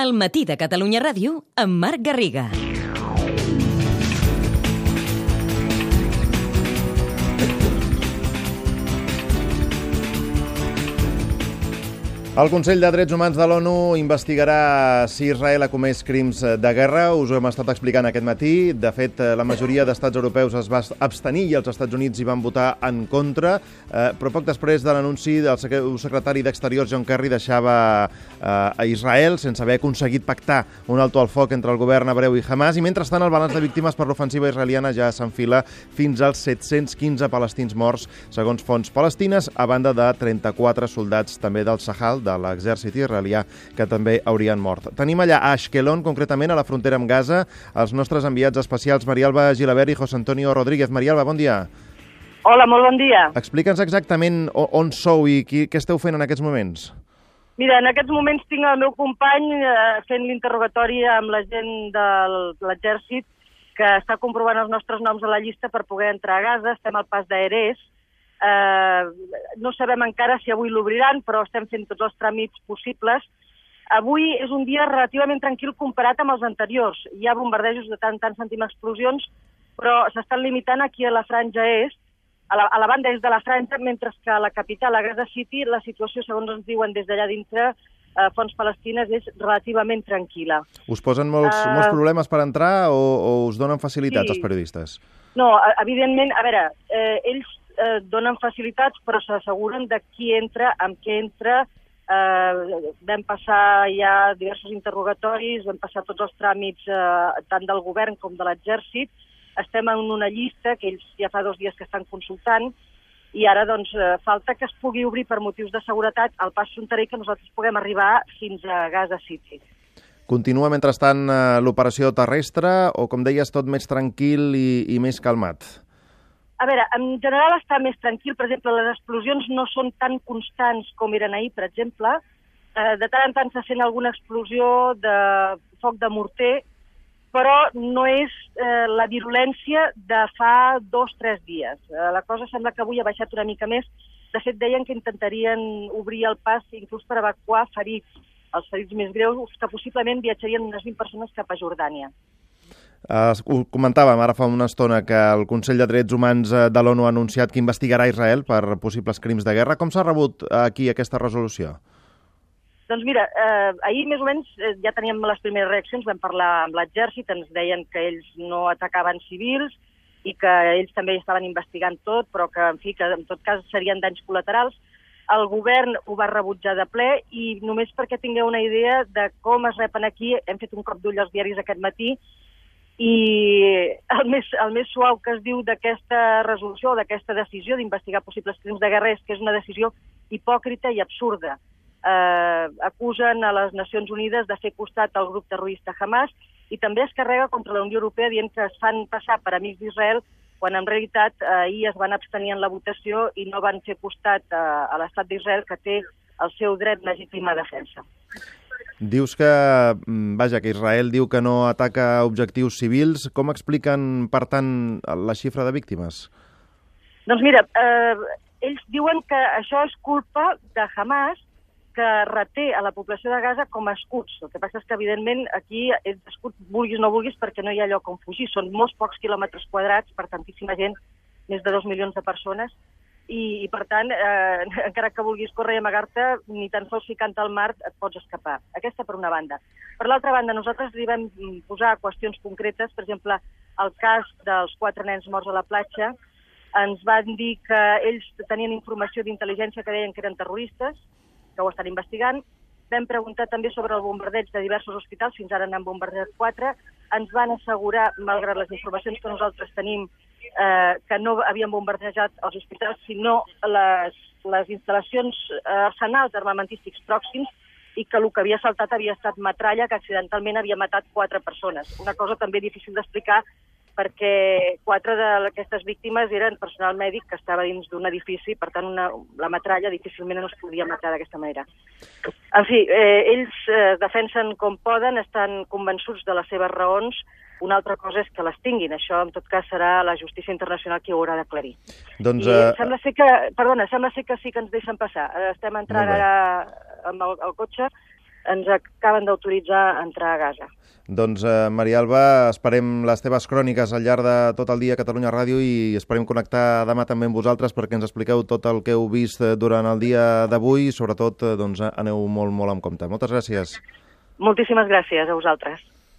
El matí de Catalunya Ràdio amb Marc Garriga. El Consell de Drets Humans de l'ONU investigarà si Israel ha comès crims de guerra. Us ho hem estat explicant aquest matí. De fet, la majoria d'estats europeus es va abstenir i els Estats Units hi van votar en contra. Eh, però poc després de l'anunci del secretari d'Exteriors John Kerry deixava eh, a Israel sense haver aconseguit pactar un alto al foc entre el govern hebreu i Hamas. I mentrestant, el balanç de víctimes per l'ofensiva israeliana ja s'enfila fins als 715 palestins morts, segons fonts palestines, a banda de 34 soldats també del Sahal, de l'exèrcit israelià que també haurien mort. Tenim allà a Ashkelon, concretament a la frontera amb Gaza, els nostres enviats especials Marialba Gilabert i José Antonio Rodríguez. Marialba, bon dia. Hola, molt bon dia. Explica'ns exactament on sou i qui, què esteu fent en aquests moments. Mira, en aquests moments tinc el meu company eh, fent l'interrogatori amb la gent de l'exèrcit que està comprovant els nostres noms a la llista per poder entrar a Gaza. Estem al pas d'Aerès, Eh, no sabem encara si avui l'obriran, però estem fent tots els tràmits possibles. Avui és un dia relativament tranquil comparat amb els anteriors. Hi ha bombardejos de tant tant sentim explosions, però s'estan limitant aquí a la franja est, a la, a la banda est de la franja, mentre que a la capital, a Gaza City, la situació, segons ens diuen des d'allà dintre, eh, fons palestines, és relativament tranquil·la. Us posen molts, uh, molts problemes per entrar o, o us donen facilitats sí. als periodistes? No, evidentment, a veure, eh, ells eh, donen facilitats, però s'asseguren de qui entra, amb què entra. Eh, vam passar ja diversos interrogatoris, vam passar tots els tràmits eh, tant del govern com de l'exèrcit. Estem en una llista que ells ja fa dos dies que estan consultant i ara doncs eh, falta que es pugui obrir per motius de seguretat el pas fronterer que nosaltres puguem arribar fins a Gaza City. Continua mentrestant eh, l'operació terrestre o, com deies, tot més tranquil i, i més calmat? A veure, en general està més tranquil. Per exemple, les explosions no són tan constants com eren ahir, per exemple. Eh, de tant en tant se sent alguna explosió de foc de morter, però no és eh, la virulència de fa dos o tres dies. Eh, la cosa sembla que avui ha baixat una mica més. De fet, deien que intentarien obrir el pas inclús per evacuar ferits, els ferits més greus, que possiblement viatjarien unes 20 persones cap a Jordània. Uh, ho comentàvem ara fa una estona que el Consell de Drets Humans eh, de l'ONU ha anunciat que investigarà Israel per possibles crims de guerra. Com s'ha rebut aquí aquesta resolució? Doncs mira, eh, ahir més o menys eh, ja teníem les primeres reaccions, vam parlar amb l'exèrcit, ens deien que ells no atacaven civils i que ells també estaven investigant tot, però que, en fi, que en tot cas serien danys col·laterals. El govern ho va rebutjar de ple i només perquè tingueu una idea de com es repen aquí, hem fet un cop d'ull als diaris aquest matí, i el més, el més suau que es diu d'aquesta resolució, d'aquesta decisió d'investigar possibles crims de guerra és que és una decisió hipòcrita i absurda. Eh, acusen a les Nacions Unides de fer costat al grup terrorista Hamas i també es carrega contra la Unió Europea dient que es fan passar per amics d'Israel quan en realitat eh, ahir es van abstenir en la votació i no van fer costat eh, a l'estat d'Israel que té el seu dret legítim a defensa. Dius que, mm, vaja, que Israel diu que no ataca objectius civils. Com expliquen, per tant, la xifra de víctimes? Doncs mira, eh, ells diuen que això és culpa de Hamas, que reté a la població de Gaza com a escuts. El que passa és que, evidentment, aquí és escut, vulguis o no vulguis, perquè no hi ha lloc on fugir. Són molts pocs quilòmetres quadrats per tantíssima gent, més de dos milions de persones, i, i per tant, eh, encara que vulguis córrer i amagar-te, ni tan sols si canta el mar et pots escapar. Aquesta per una banda. Per l'altra banda, nosaltres li vam posar qüestions concretes, per exemple, el cas dels quatre nens morts a la platja, ens van dir que ells tenien informació d'intel·ligència que deien que eren terroristes, que ho estan investigant. Vam preguntar també sobre el bombardeig de diversos hospitals, fins ara n'han bombardejat quatre. Ens van assegurar, malgrat les informacions que nosaltres tenim, eh, que no havien bombardejat els hospitals, sinó les, les instal·lacions eh, arsenals armamentístics pròxims i que el que havia saltat havia estat metralla que accidentalment havia matat quatre persones. Una cosa també difícil d'explicar perquè quatre d'aquestes víctimes eren personal mèdic que estava dins d'un edifici, per tant una, la metralla difícilment no es podia matar d'aquesta manera. En fi, eh, ells eh, defensen com poden, estan convençuts de les seves raons, una altra cosa és que les tinguin. Això, en tot cas, serà la justícia internacional qui ho haurà d'aclarir. Doncs, I uh... sembla ser que, perdona, sembla ser que sí que ens deixen passar. Estem entrant ara amb el, el cotxe ens acaben d'autoritzar a entrar a Gaza. Doncs, eh, Maria Alba, esperem les teves cròniques al llarg de tot el dia a Catalunya Ràdio i esperem connectar demà també amb vosaltres perquè ens expliqueu tot el que heu vist eh, durant el dia d'avui i sobretot eh, doncs, aneu molt, molt en compte. Moltes gràcies. Moltíssimes gràcies a vosaltres.